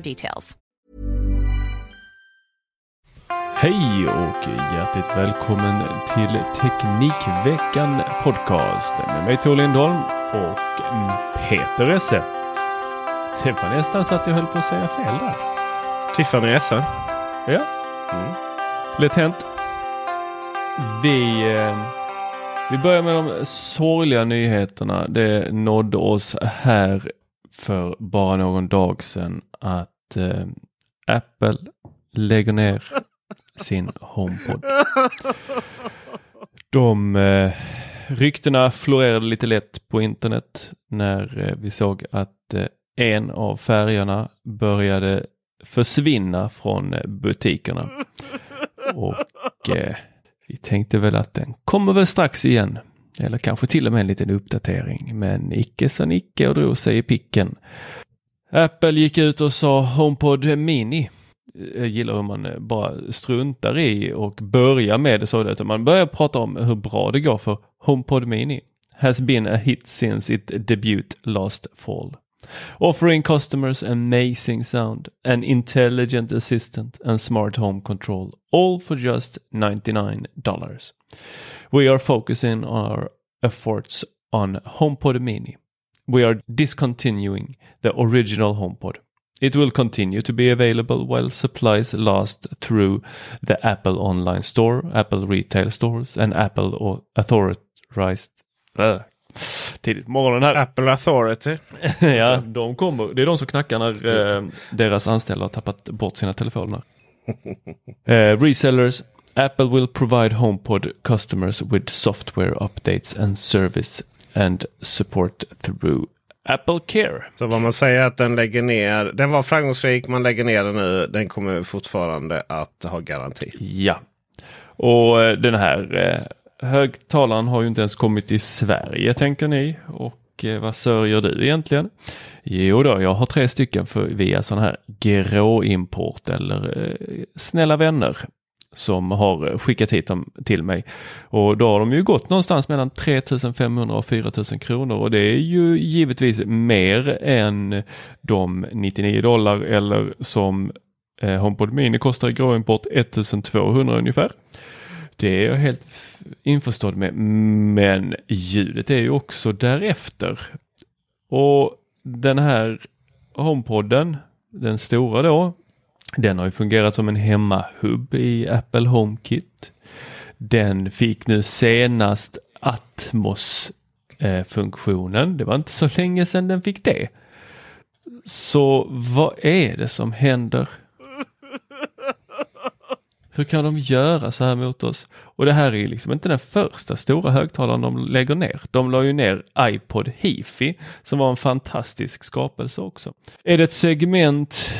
details. Hej och hjärtligt välkommen till Teknikveckan Podcast med mig Tor Lindholm och Peter Esse. Det var nästan så att jag höll på att säga fel där. Tiffany Esse. Ja, mm. lätt hänt. Vi, eh, vi börjar med de sorgliga nyheterna. Det nådde oss här för bara någon dag sedan att eh, Apple lägger ner sin HomePod. De eh, ryktena florerade lite lätt på internet när eh, vi såg att eh, en av färgerna började försvinna från eh, butikerna. Och eh, vi tänkte väl att den kommer väl strax igen. Eller kanske till och med en liten uppdatering. Men icke sa Nicke och drog sig i picken. Apple gick ut och sa HomePod Mini. Jag gillar hur man eh, bara struntar i och börjar med det så att man börjar prata om hur bra det går för HomePod Mini. Has been a hit since it debut last fall. Offering customers amazing sound, an intelligent assistant and smart home control all for just 99 dollars. We are focusing our efforts on HomePod Mini. We are discontinuing the original HomePod. It will continue to be available while supplies last through the Apple online store, Apple retail stores and Apple authorized... Äh, tidigt på morgonen här. Apple Authority. ja, de kommer. Det är de som knackar när eh, deras anställda har tappat bort sina telefoner. eh, resellers. Apple will provide HomePod customers with software updates and service and support through Apple Care. Så vad man säger att den lägger ner. Den var framgångsrik. Man lägger ner den nu. Den kommer fortfarande att ha garanti. Ja, och eh, den här eh, högtalaren har ju inte ens kommit till Sverige tänker ni. Och eh, vad sörjer du egentligen? Jo då, jag har tre stycken för, via sån här gråimport eller eh, snälla vänner som har skickat hit dem till mig. Och då har de ju gått någonstans mellan 3500 och 4000 kronor och det är ju givetvis mer än de 99 dollar eller som eh, HomePod Mini kostar i gråimport 1200 ungefär. Det är jag helt införstådd med, men ljudet är ju också därefter. Och den här HomePodden, den stora då, den har ju fungerat som en hemmahubb i Apple HomeKit. Den fick nu senast Atmos-funktionen, Det var inte så länge sedan den fick det. Så vad är det som händer? Hur kan de göra så här mot oss? Och det här är liksom inte den första stora högtalaren de lägger ner. De la ju ner iPod Hifi som var en fantastisk skapelse också. Är det ett segment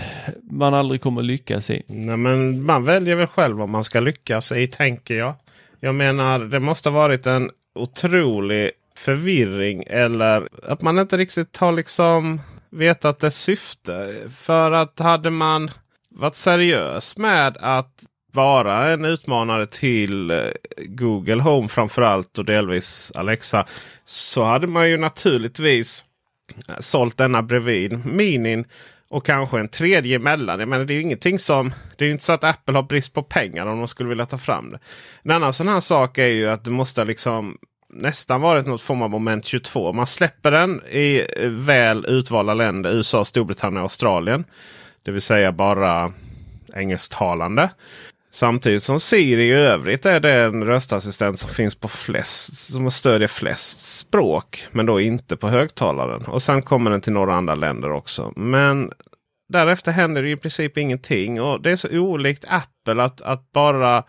man aldrig kommer lyckas i? Nej, men man väljer väl själv vad man ska lyckas i tänker jag. Jag menar det måste ha varit en otrolig förvirring eller att man inte riktigt har liksom vetat dess syfte. För att hade man varit seriös med att vara en utmanare till eh, Google Home framförallt och delvis Alexa. Så hade man ju naturligtvis eh, sålt denna bredvid Minin. Och kanske en tredje emellan. Jag menar, det är ju ingenting som... Det är ju inte så att Apple har brist på pengar om de skulle vilja ta fram det. En annan sån här sak är ju att det måste liksom nästan varit något form av moment 22. Man släpper den i eh, väl utvalda länder. USA, Storbritannien och Australien. Det vill säga bara engelsktalande. Samtidigt som Siri i övrigt är den röstassistent som finns på flest, som stödjer flest språk. Men då inte på högtalaren. Och sen kommer den till några andra länder också. Men därefter händer det i princip ingenting. Och det är så olikt Apple att, att bara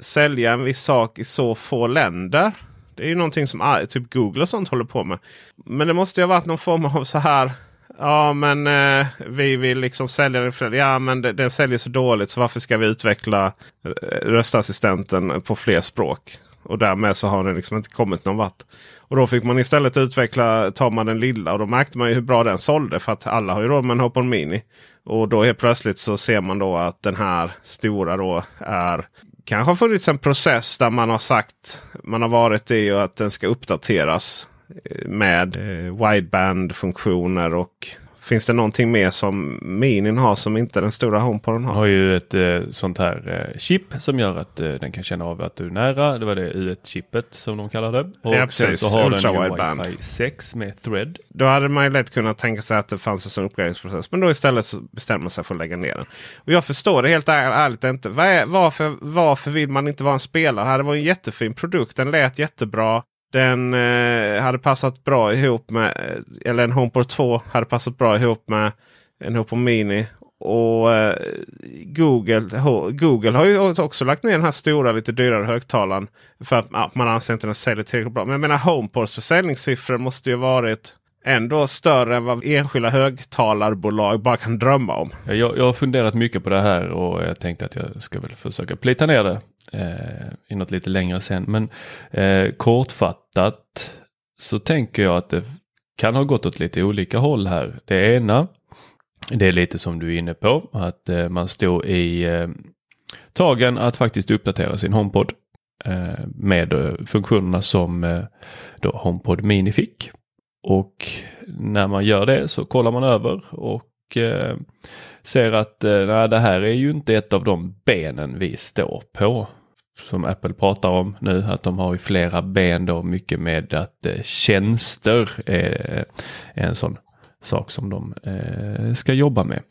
sälja en viss sak i så få länder. Det är ju någonting som ah, typ Google och sånt håller på med. Men det måste ju ha varit någon form av så här. Ja men eh, vi vill liksom sälja den. För, ja men det, den säljer så dåligt så varför ska vi utveckla eh, röstassistenten på fler språk? Och därmed så har den liksom inte kommit någon vart. Och då fick man istället utveckla, tar man den lilla och då märkte man ju hur bra den sålde. För att alla har ju råd med en Hopon Mini. Och då helt plötsligt så ser man då att den här stora då är kanske har funnits en process där man har sagt man har varit i och att den ska uppdateras med eh, wideband-funktioner och Finns det någonting mer som Minin har som inte den stora HomePoden har? har ju ett eh, sånt här eh, chip som gör att eh, den kan känna av att du är nära. Det var det U1-chippet som de kallar det. Och ja, sen så har Ultra den ju Wi-Fi 6 med Thread. Då hade man ju lätt kunnat tänka sig att det fanns en sån uppgraderingsprocess. Men då istället så bestämmer man sig för att lägga ner den. Och jag förstår det helt ärligt inte. Varför, varför vill man inte vara en spelare? Det var en jättefin produkt. Den lät jättebra. Den eh, hade passat bra ihop med, eller en HomePod 2 hade passat bra ihop med en HomePod Mini. Och eh, Google, Google har ju också lagt ner den här stora lite dyrare högtalaren. För att ja, man anser inte den säljer tillräckligt bra. Men jag menar HomePods försäljningssiffror måste ju varit ändå större än vad enskilda högtalarbolag bara kan drömma om. Jag, jag har funderat mycket på det här och jag tänkte att jag ska väl försöka plita ner det eh, i något lite längre sen. Men eh, kortfattat så tänker jag att det kan ha gått åt lite olika håll här. Det ena, det är lite som du är inne på, att eh, man står i eh, tagen att faktiskt uppdatera sin HomePod eh, med eh, funktionerna som eh, då HomePod Mini fick. Och när man gör det så kollar man över och eh, ser att eh, nej, det här är ju inte ett av de benen vi står på. Som Apple pratar om nu, att de har ju flera ben då, mycket med att eh, tjänster är, är en sån sak som de eh, ska jobba med.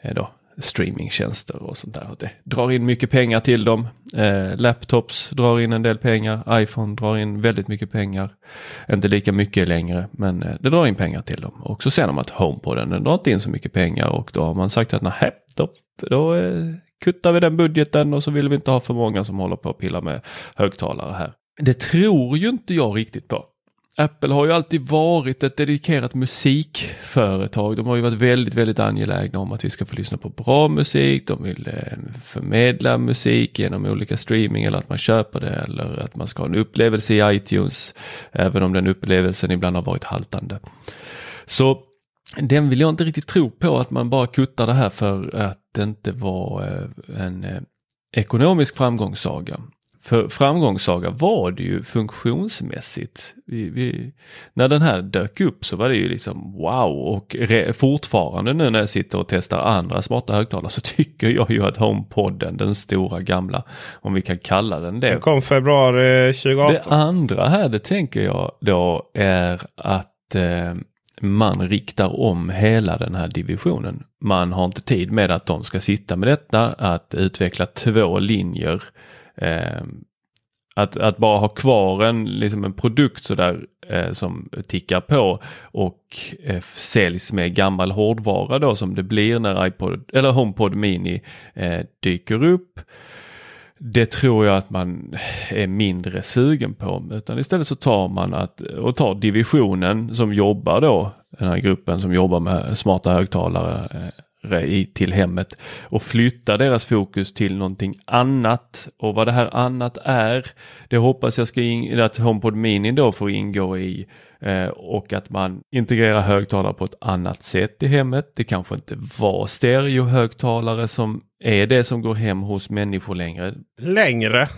Eh, då streamingtjänster och sånt där. Det drar in mycket pengar till dem. Eh, laptops drar in en del pengar. iPhone drar in väldigt mycket pengar. Inte lika mycket längre men eh, det drar in pengar till dem. Och så ser de att HomePoden den drar inte in så mycket pengar och då har man sagt att nej, då, då eh, kuttar vi den budgeten och så vill vi inte ha för många som håller på att pilla med högtalare här. Det tror ju inte jag riktigt på. Apple har ju alltid varit ett dedikerat musikföretag. De har ju varit väldigt, väldigt angelägna om att vi ska få lyssna på bra musik. De vill eh, förmedla musik genom olika streaming eller att man köper det eller att man ska ha en upplevelse i iTunes. Även om den upplevelsen ibland har varit haltande. Så den vill jag inte riktigt tro på att man bara kuttar det här för att det inte var eh, en eh, ekonomisk framgångssaga. För framgångssaga var det ju funktionsmässigt. Vi, vi, när den här dök upp så var det ju liksom wow och re, fortfarande nu när jag sitter och testar andra smarta högtalare så tycker jag ju att HomePodden, den stora gamla, om vi kan kalla den det. Den kom februari 2018. Det andra här, det tänker jag då är att eh, man riktar om hela den här divisionen. Man har inte tid med att de ska sitta med detta, att utveckla två linjer Eh, att, att bara ha kvar en, liksom en produkt sådär eh, som tickar på och eh, säljs med gammal hårdvara då som det blir när iPod eller HomePod Mini eh, dyker upp. Det tror jag att man är mindre sugen på utan istället så tar man att och tar divisionen som jobbar då den här gruppen som jobbar med smarta högtalare eh, Eh, i, till hemmet och flytta deras fokus till någonting annat. Och vad det här annat är, det hoppas jag ska in, att HomePod Mini då får ingå i eh, och att man integrerar högtalare på ett annat sätt i hemmet. Det kanske inte var stereohögtalare som är det som går hem hos människor längre. Längre?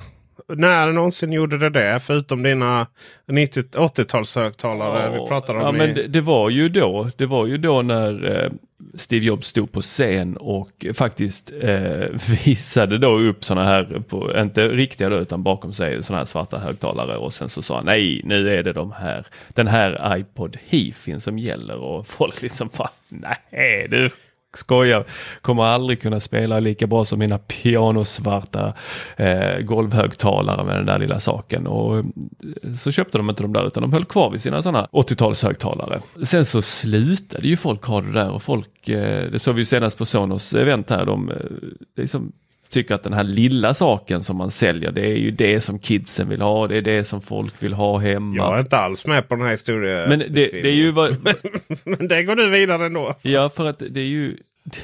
När någonsin gjorde det det? Förutom dina 80-talshögtalare ja, vi pratade om. Ja, men det, det, var ju då. Det var ju då när eh, Steve Jobs stod på scen och faktiskt eh, visade då upp sådana här, på, inte riktiga då, utan bakom sig sådana här svarta högtalare och sen så sa han nej nu är det de här, den här iPod Hifin som gäller och folk liksom bara nej du skojar, kommer aldrig kunna spela lika bra som mina pianosvarta eh, golvhögtalare med den där lilla saken. Och eh, så köpte de inte de där utan de höll kvar vid sina sådana 80-talshögtalare. Sen så slutade ju folk ha det där och folk, eh, det såg vi ju senast på Sonos event här, de eh, liksom tycker att den här lilla saken som man säljer, det är ju det som kidsen vill ha. Det är det som folk vill ha hemma. Jag är inte alls med på den här historien. Men det, det är ju vad... Men det går du vidare ändå. Ja, för att det är ju,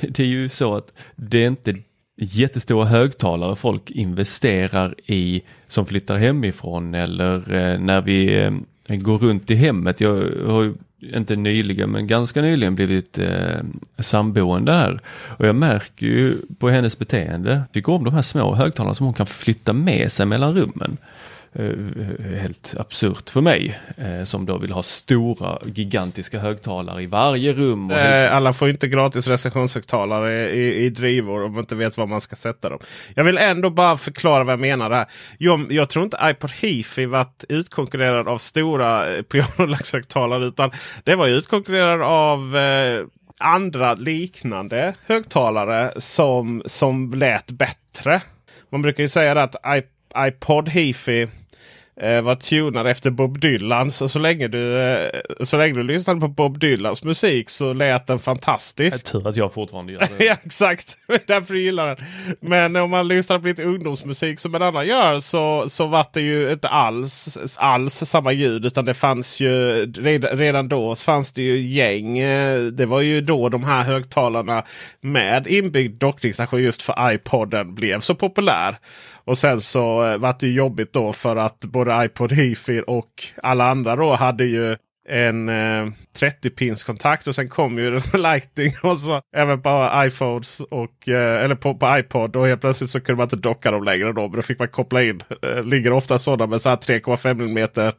det är ju så att det är inte jättestora högtalare folk investerar i som flyttar hemifrån eller eh, när vi eh, går runt i hemmet. Jag har inte nyligen men ganska nyligen blivit eh, samboende här. Och jag märker ju på hennes beteende, tycker om de här små högtalarna som hon kan flytta med sig mellan rummen. Eh, helt absurt för mig eh, som då vill ha stora gigantiska högtalare i varje rum. Eh, alla får inte gratis recensionshögtalare i, i drivor om man inte vet var man ska sätta dem. Jag vill ändå bara förklara vad jag menar här. Jag, jag tror inte iPod Hifi varit utkonkurrerad av stora pianolaxhögtalare utan det var utkonkurrerad av eh, andra liknande högtalare som, som lät bättre. Man brukar ju säga att iPod Hifi var tunad efter Bob Dylan. Så, så, länge du, eh, så länge du lyssnade på Bob Dylans musik så lät den fantastisk. Tur att jag fortfarande gör det. ja, exakt, därför gillar den. Men om man lyssnar på lite ungdomsmusik som en annan gör så, så var det ju inte alls, alls samma ljud. Utan det fanns ju redan, redan då fanns det ju gäng. Eh, det var ju då de här högtalarna med inbyggd dockningsstation just för iPoden blev så populär. Och sen så eh, vart var det jobbigt då för att både iPod Hifi och alla andra då hade ju en eh, 30 pins kontakt och sen kom ju Lightning och så även på iPhones och eh, eller på, på iPod. Och helt plötsligt så kunde man inte docka dem längre då. Men då fick man koppla in. Eh, ligger ofta sådana med så 3,5 mm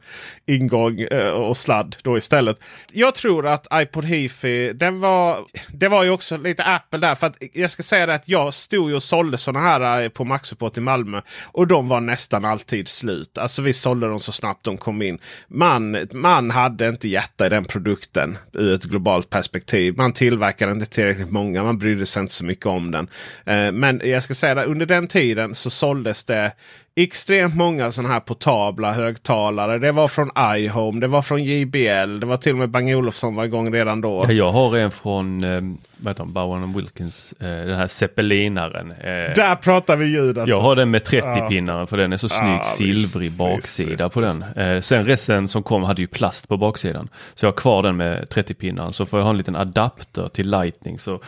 ingång eh, och sladd då istället. Jag tror att iPod Hifi den var. Det var ju också lite Apple där. För att jag ska säga det att jag stod och sålde sådana här eh, på Maxupport i Malmö. Och de var nästan alltid slut. Alltså vi sålde dem så snabbt de kom in. Man, man hade inte hjärta i den produkten ur ett globalt perspektiv. Man tillverkade inte tillräckligt många. Man brydde sig inte så mycket om den. Eh, men jag ska säga att under den tiden så såldes det extremt många sådana här portabla högtalare. Det var från iHome, det var från JBL, det var till och med Bang Olufsson var igång redan då. Ja, jag har en från eh, vad Bowen Wilkins, eh, den här zeppelinaren. Eh, Där pratar vi ljud alltså. Jag har den med 30-pinnaren för den är så snygg Ja, silvrig visst, baksida visst, på den. Eh, sen resten som kom hade ju plast på baksidan. Så jag har kvar den med 30-pinnaren så får jag ha en liten adapter till lightning. Så eh,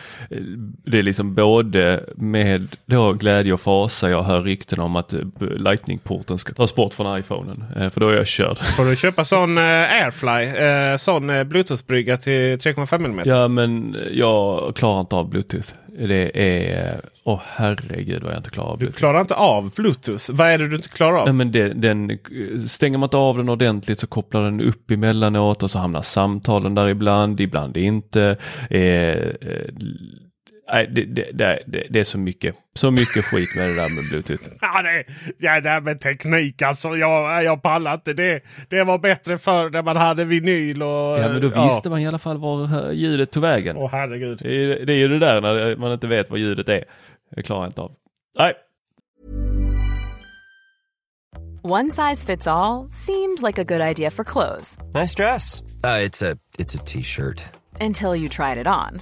det är liksom både med då glädje och fasa jag hör rykten om att eh, lightning-porten ska tas bort från iPhonen. Eh, för då är jag körd. Får du köpa sån eh, Airfly, eh, sån Bluetooth-brygga till 3,5 mm. Ja men jag klarar inte av Bluetooth. Det är, åh oh, herregud vad jag inte klarar av Du Bluetooth. klarar inte av Bluetooth. Vad är det du inte klarar av? Nej, men det, den, stänger man inte av den ordentligt så kopplar den upp emellanåt och så hamnar samtalen där ibland, ibland inte. Eh, nej, det, det, det, det, är så mycket, så mycket skit med det där med Bluetooth. Ja, det, ja, det här med teknik alltså. Jag, jag pallar inte. Det, det var bättre förr när man hade vinyl och... Ja men då visste man i alla fall var ljudet tog vägen. Åh herregud. Det är, det är ju det där när man inte vet vad ljudet är. Det klarar jag inte av. Nej. One size fits all seemed like a good idea for clothes Nice dress. Uh, it's a it's a t-shirt. until you tried it on.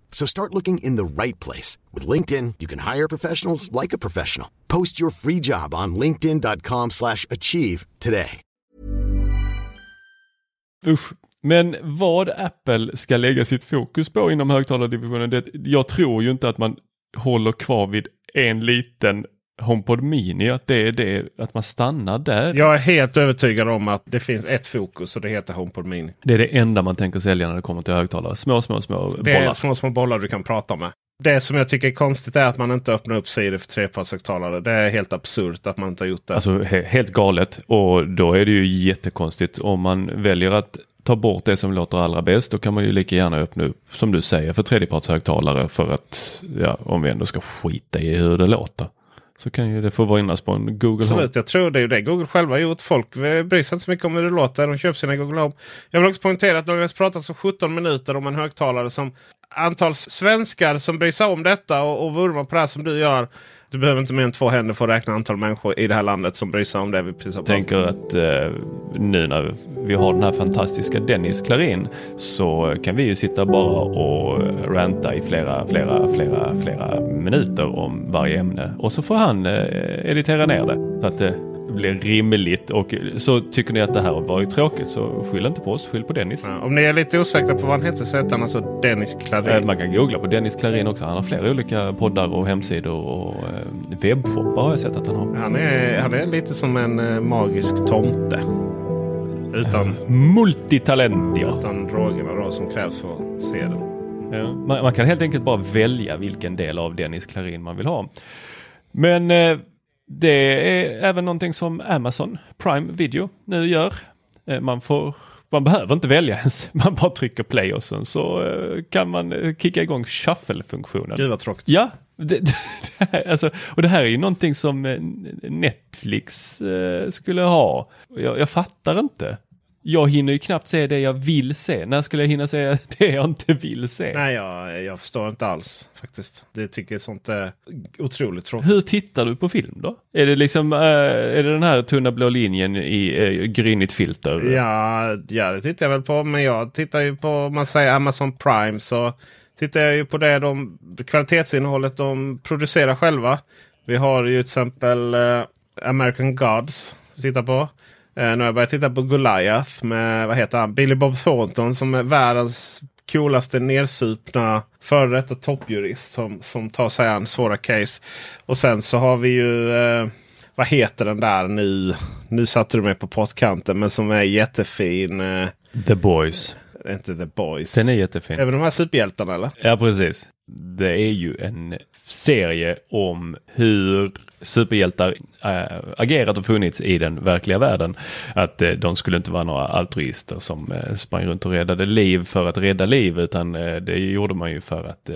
So start looking in the right place. With LinkedIn, you can hire professionals like a professional. Post your free job on linkedin.com slash achieve today. Usch. Men vad Apple ska lägga sitt fokus på inom högtalardivisionen, det, jag tror ju inte att man håller kvar vid en liten HomePod Mini, att det är det, att man stannar där. Jag är helt övertygad om att det finns ett fokus och det heter HomePod Mini. Det är det enda man tänker sälja när det kommer till högtalare. Små, små, små Det är bollar. små, små bollar du kan prata med. Det som jag tycker är konstigt är att man inte öppnar upp Siri för trepartshögtalare. Det är helt absurt att man inte har gjort det. Alltså he helt galet och då är det ju jättekonstigt om man väljer att ta bort det som låter allra bäst. Då kan man ju lika gärna öppna upp som du säger för tredjepartshögtalare för att ja, om vi ändå ska skita i hur det låter. Så kan ju det få finnas på en Google Home. Absolut, jag tror det är det Google själva har gjort. Folk eh, bryr sig inte så mycket om hur det låter. De köper sina Google Home. Jag vill också poängtera att de har pratat så 17 minuter om en högtalare som antal svenskar som bryr sig om detta och, och vurmar på det här som du gör. Du behöver inte mer än två händer för att räkna antal människor i det här landet som bryr sig om det vi precis har tänker att eh, nu när vi har den här fantastiska Dennis Klarin så kan vi ju sitta bara och ranta i flera, flera, flera, flera minuter om varje ämne. Och så får han eh, editera ner det. Så att det blir rimligt och så tycker ni att det här var ju tråkigt så skyll inte på oss, skyll på Dennis. Ja, om ni är lite osäkra på vad han heter så heter han alltså Dennis Eh, Klarin. Man kan googla på Dennis Klarin också. Han har flera olika poddar och hemsidor och eh, webbshoppar har jag sett att han har. Han är, han är lite som en eh, magisk tomte. Utan, Multitalent ja. utan drogerna då som krävs för att se den. Ja. Man, man kan helt enkelt bara välja vilken del av Dennis Klarin man vill ha. Men eh, det är även någonting som Amazon Prime Video nu gör. Eh, man, får, man behöver inte välja ens, man bara trycker play och sen så eh, kan man eh, kicka igång shuffle-funktionen. Gud vad tråkigt. Ja, det, det, det här, alltså, och det här är ju någonting som Netflix eh, skulle ha. Jag, jag fattar inte. Jag hinner ju knappt se det jag vill se. När skulle jag hinna se det jag inte vill se? Nej, jag, jag förstår inte alls faktiskt. Det tycker sånt är otroligt tråkigt. Hur tittar du på film då? Är det liksom, eh, är det den här tunna blå linjen i uh, grynigt filter? Ja, ja, det tittar jag väl på. Men jag tittar ju på, om man säger Amazon Prime så tittar jag ju på det de, kvalitetsinnehållet de producerar själva. Vi har ju till exempel eh, American Gods att titta på. Eh, nu har jag börjat titta på Goliath med vad heter han? Billy Bob Thornton som är världens coolaste nersupna före detta toppjurist som, som tar sig an svåra case. Och sen så har vi ju eh, vad heter den där nu? Nu satte du mig på pottkanten men som är jättefin. Eh, The Boys. inte The Boys. Den är jättefin. Även de här superhjältarna eller? Ja, precis. Det är ju en serie om hur superhjältar äh, agerat och funnits i den verkliga världen. Att äh, de skulle inte vara några altruister som äh, sprang runt och räddade liv för att rädda liv utan det gjorde man ju för att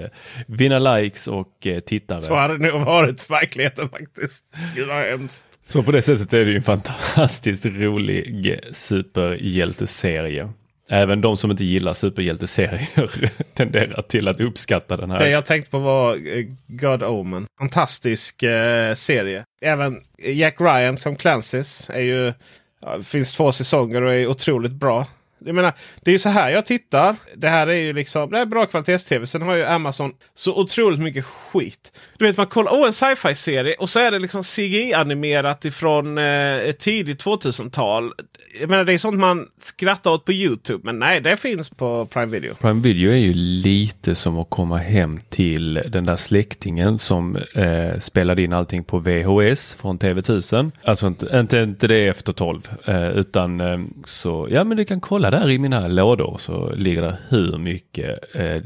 vinna likes och tittare. Så har det nog varit i verkligheten faktiskt. Gud vad hemskt. Så på det sättet är det ju en fantastiskt rolig superhjälteserie. Även de som inte gillar superhjälteserier tenderar till att uppskatta den här. Det jag tänkte på var eh, God Omen. Fantastisk eh, serie. Även Jack Ryan från Clancy's är ju... Ja, finns två säsonger och är otroligt bra. Jag menar, det är ju så här jag tittar. Det här är ju liksom det är bra kvalitets-tv. Sen har ju Amazon så otroligt mycket skit. Du vet man kollar, åh en sci-fi serie och så är det liksom CGI-animerat ifrån eh, tidigt 2000-tal. Jag menar det är sånt man skrattar åt på Youtube. Men nej, det finns på Prime Video. Prime Video är ju lite som att komma hem till den där släktingen som eh, spelade in allting på VHS från TV1000. Alltså inte, inte, inte det efter 12 eh, utan eh, så ja men du kan kolla där i mina lådor så ligger det hur mycket eh,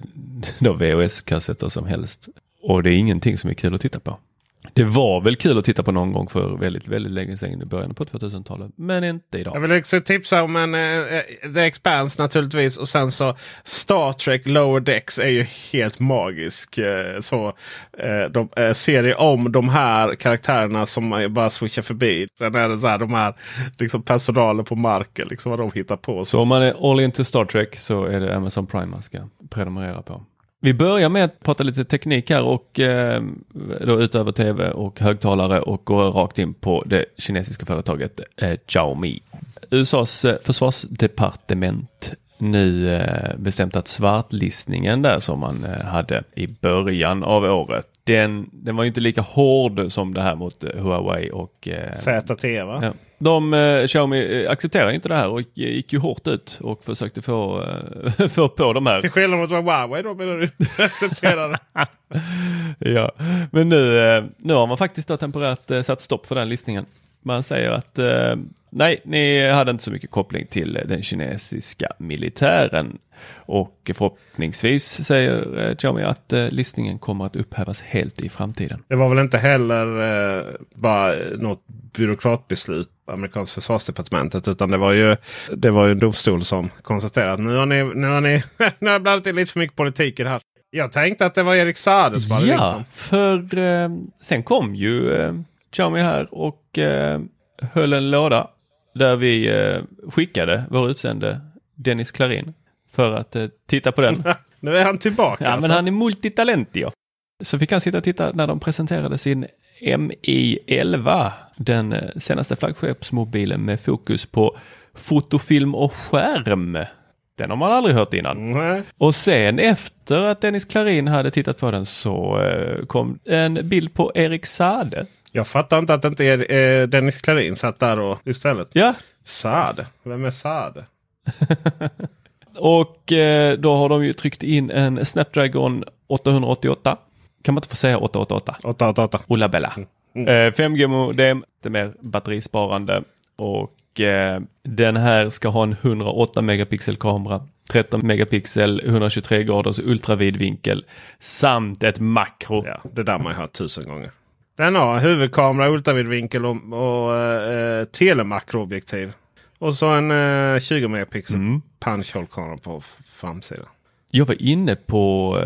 VHS-kassetter som helst. Och det är ingenting som är kul att titta på. Det var väl kul att titta på någon gång för väldigt, väldigt länge sedan i början på 2000-talet. Men inte idag. Jag vill också tipsa om en eh, The Expanse naturligtvis. Och sen så Star Trek Lower Decks är ju helt magisk. Eh, så eh, de, eh, serie om de här karaktärerna som man bara switchar förbi. Sen är det så här de här liksom personalen på marken. Liksom vad de hittar på. Så om man är all into Star Trek så är det Amazon Prime man ska prenumerera på. Vi börjar med att prata lite teknik här och eh, då utöver tv och högtalare och går rakt in på det kinesiska företaget eh, Xiaomi. USAs eh, försvarsdepartement nu eh, bestämt att svartlistningen där som man eh, hade i början av året den, den var inte lika hård som det här mot eh, Huawei och eh, ZTE va? Ja. De, eh, Xiaomi eh, accepterar inte det här och gick ju hårt ut och försökte få, eh, få på de här. Till skillnad mot Huawei då menar du? accepterar det. ja, men nu, eh, nu har man faktiskt då temporärt eh, satt stopp för den listningen. Man säger att eh, nej, ni hade inte så mycket koppling till den kinesiska militären. Och förhoppningsvis säger eh, Xiaomi att eh, listningen kommer att upphävas helt i framtiden. Det var väl inte heller eh, bara något byråkratbeslut amerikanska försvarsdepartementet. Utan det var ju, det var ju en domstol som konstaterade att nu har ni, nu har ni nu har jag blandat in lite för mycket politik i det här. Jag tänkte att det var Erik Saade som hade Ja, för eh, sen kom ju eh, Xiaomi här och eh, höll en låda där vi eh, skickade vår utsände Dennis Klarin för att eh, titta på den. Nu är han tillbaka. Ja, alltså. men han är multitalentio. Så fick han sitta och titta när de presenterade sin MI11, den eh, senaste flaggskeppsmobilen med fokus på fotofilm och skärm. Den har man aldrig hört innan. Nej. Och sen efter att Dennis Klarin hade tittat på den så eh, kom en bild på Erik Sade. Jag fattar inte att det inte är eh, Dennis Klarin satt där och istället. Ja, Saade. Vem är Saade? och eh, då har de ju tryckt in en Snapdragon 888. Kan man inte få säga 888? 888. Ola Bella. Eh, 5G-modem, det är mer batterisparande och eh, den här ska ha en 108 megapixel kamera, 13 megapixel, 123 graders ultravidvinkel samt ett makro. Ja, det där har man ju hört tusen gånger. Den har huvudkamera, ultravidvinkel och, och eh, telemakroobjektiv. Och så en eh, 20 megapixel Mm. punch-hole-kamera på framsidan. Jag var inne på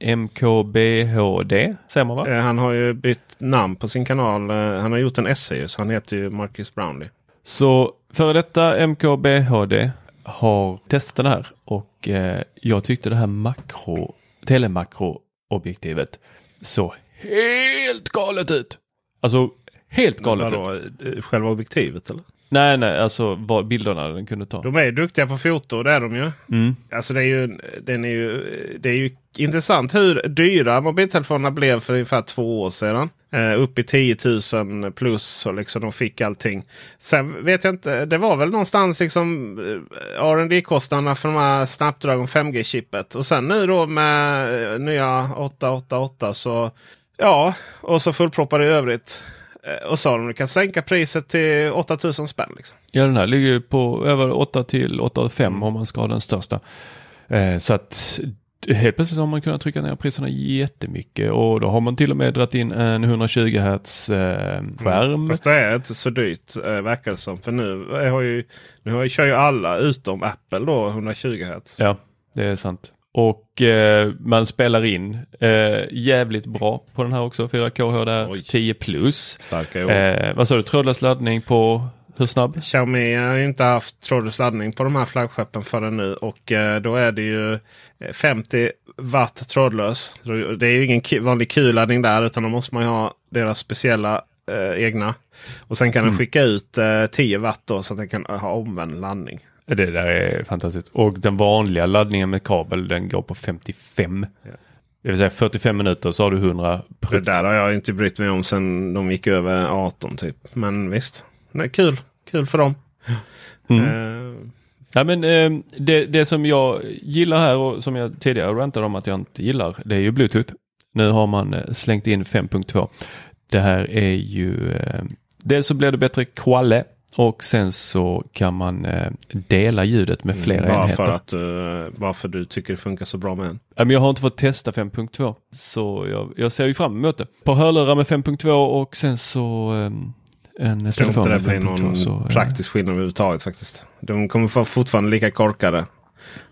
eh, MKBHD, säger man va? Eh, han har ju bytt namn på sin kanal. Eh, han har gjort en essay så han heter ju Marcus Brownlee. Så före detta MKBHD har testat den här och eh, jag tyckte det här makro, telemakroobjektivet så helt galet ut. Alltså helt galet ut. Vadå, eh, själva objektivet eller? Nej, nej, alltså vad bilderna den kunde ta. De är duktiga på foto, det är de ju. Mm. Alltså det är ju, den är ju, det är ju intressant hur dyra mobiltelefonerna blev för ungefär två år sedan. Eh, upp i 10 000 plus och liksom de fick allting. Sen vet jag inte, det var väl någonstans liksom eh, rd kostnaderna för de här Snapdragon 5G-chippet. Och sen nu då med eh, nya 888 så ja, och så fullproppade i övrigt. Eh, Och sa de att du kan sänka priset till 8000 spänn. Liksom. Ja, den här ligger ju på över 8 till 8,5 om man ska ha den största. Eh, så att helt plötsligt har man kunnat trycka ner priserna jättemycket och då har man till och med dragit in en 120 Hz eh, skärm. Fast det är inte så dyrt eh, verkar det som. För nu, har ju, nu har ju, kör ju alla utom Apple då 120 Hz. Ja, det är sant. Och eh, man spelar in eh, jävligt bra på den här också. 4K HDR Oj. 10 plus. Starka. Eh, vad sa du, trådlös laddning på hur snabb? Xiaomi har ju inte haft trådlös laddning på de här flaggskeppen förrän nu. Och eh, då är det ju eh, 50 watt trådlös. Det är ju ingen vanlig Q-laddning där utan då måste man ju ha deras speciella eh, egna. Och sen kan den skicka ut eh, 10 watt då så att den kan ha omvänd laddning. Det där är fantastiskt. Och den vanliga laddningen med kabel den går på 55. Det vill säga 45 minuter så har du 100 Det prutt. där har jag inte brytt mig om sen de gick över 18 typ. Men visst, Nej, kul. Kul för dem. Mm. Eh, Ja, men, eh, det, det som jag gillar här och som jag tidigare rantade om att jag inte gillar det är ju Bluetooth. Nu har man eh, slängt in 5.2. Det här är ju eh, dels så blir det bättre qualle och sen så kan man eh, dela ljudet med flera bara enheter. för att varför du tycker det funkar så bra med en. Ja, men jag har inte fått testa 5.2 så jag, jag ser ju fram emot det. På hörlurar med 5.2 och sen så eh, en Jag tror telefon inte med det blir 5.2. någon så, eh, praktisk skillnad överhuvudtaget faktiskt. De kommer få fortfarande lika korkade.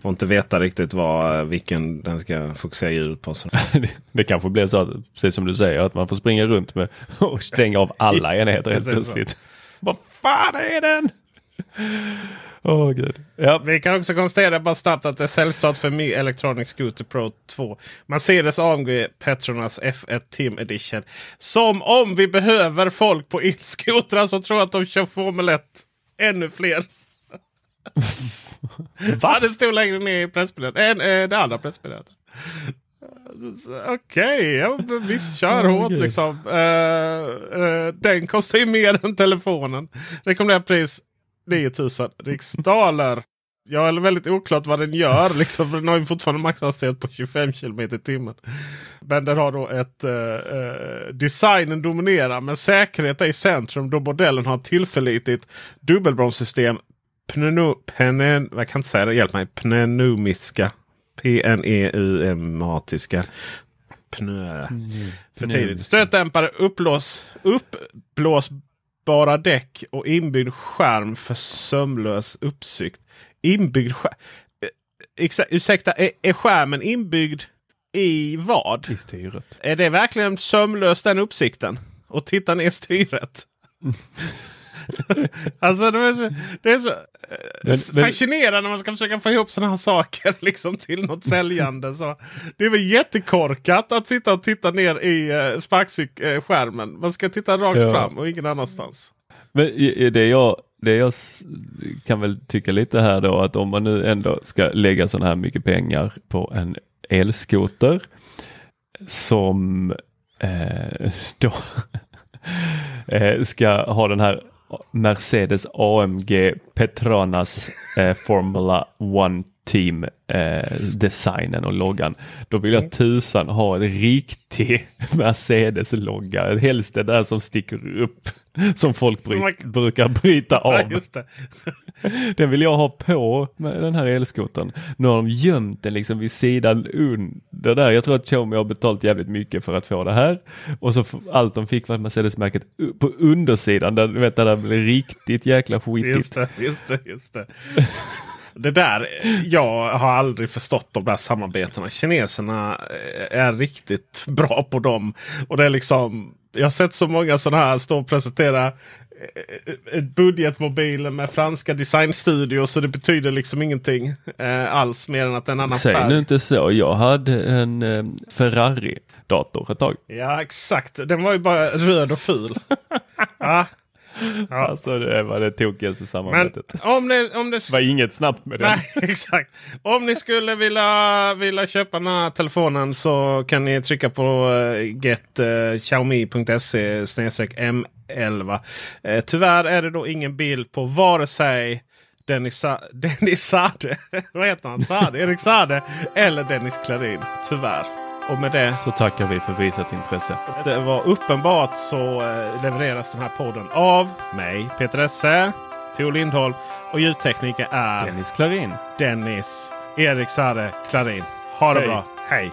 Och inte veta riktigt vad, eh, vilken den ska fokusera ljudet på. Det, det kanske blir så, att, precis som du säger, att man får springa runt med och stänga av alla enheter helt så. plötsligt. Fan är den? Åh gud. Ja. Vi kan också konstatera bara snabbt att det är säljstart för Mi Electronic Scooter Pro 2. Mercedes AMG Petronas F1 Team Edition. Som om vi behöver folk på elskotrar så tror att de kör Formel 1. Ännu fler. Va? Det stod längre ner i pressmeddelandet. Äh, det andra pressmeddelandet. Okej, okay, visst kör oh, hårt liksom. Uh, uh, den kostar ju mer än telefonen. Rekommenderat pris 9000 riksdaler. Ja, eller väldigt oklart vad den gör. Liksom, för den har ju fortfarande maxhastighet på 25 km i timmen. Men den har då ett uh, designen dominerar men säkerhet är i centrum då modellen har tillförlitligt dubbelbromssystem. Pneu, pnen, jag kan inte säga det, hjälp mig. Pneumiska P-N-E-U-M-atiska. Pnö. För tidigt. Stötdämpare, uppblås, uppblåsbara däck och inbyggd skärm för sömlös uppsikt. Inbyggd skärm. Eh, ursäkta, är, är skärmen inbyggd i vad? I styret. Är det verkligen sömlöst den uppsikten? Och titta ner styret? alltså det är så, det är så men, fascinerande när man ska försöka få ihop sådana här saker liksom till något säljande. Så det är väl jättekorkat att sitta och titta ner i uh, sparkskärmen. Man ska titta rakt ja. fram och ingen annanstans. Men det jag, det jag kan väl tycka lite här då att om man nu ändå ska lägga så här mycket pengar på en elskoter som eh, då eh, ska ha den här Mercedes AMG Petronas eh, Formula One Team eh, designen och loggan. Då vill jag mm. tusan ha en riktig Mercedes-logga. Helst det där som sticker upp som folk bry man... brukar bryta av. Ja, den vill jag ha på med den här elskotern. Nu har de gömt den liksom vid sidan under där. Jag tror att Xiaomi har betalt jävligt mycket för att få det här. Och så allt de fick var Mercedes-märket på undersidan där, du vet, där det blir riktigt jäkla skitigt. Just det, just det, just det. Det där, jag har aldrig förstått de där samarbetena. Kineserna är riktigt bra på dem. Och det är liksom, jag har sett så många sådana här stå och presentera ett budgetmobil med franska designstudios. Så det betyder liksom ingenting eh, alls mer än att en annan Säg färg. nu inte så. Jag hade en eh, Ferrari-dator ett tag. Ja exakt. Den var ju bara röd och ful. ja. Ja. Alltså det var det tokigaste samarbetet. Men om det, om det... det var inget snabbt med det. Nej, exakt. Om ni skulle vilja, vilja köpa den här telefonen så kan ni trycka på uh, get uh, xiaomi.se M11. Uh, tyvärr är det då ingen bild på vare sig Dennis, Sa Dennis Sade, vad heter han? Sade, Erik Sade eller Dennis Klarin. Tyvärr. Och med det så tackar vi för visat intresse. Det var uppenbart så eh, levereras den här podden av mig, Peter Esse, Theo Lindholm och ljudtekniker är Dennis Klarin. Dennis Erik Sade Klarin. Ha det Hej. bra. Hej!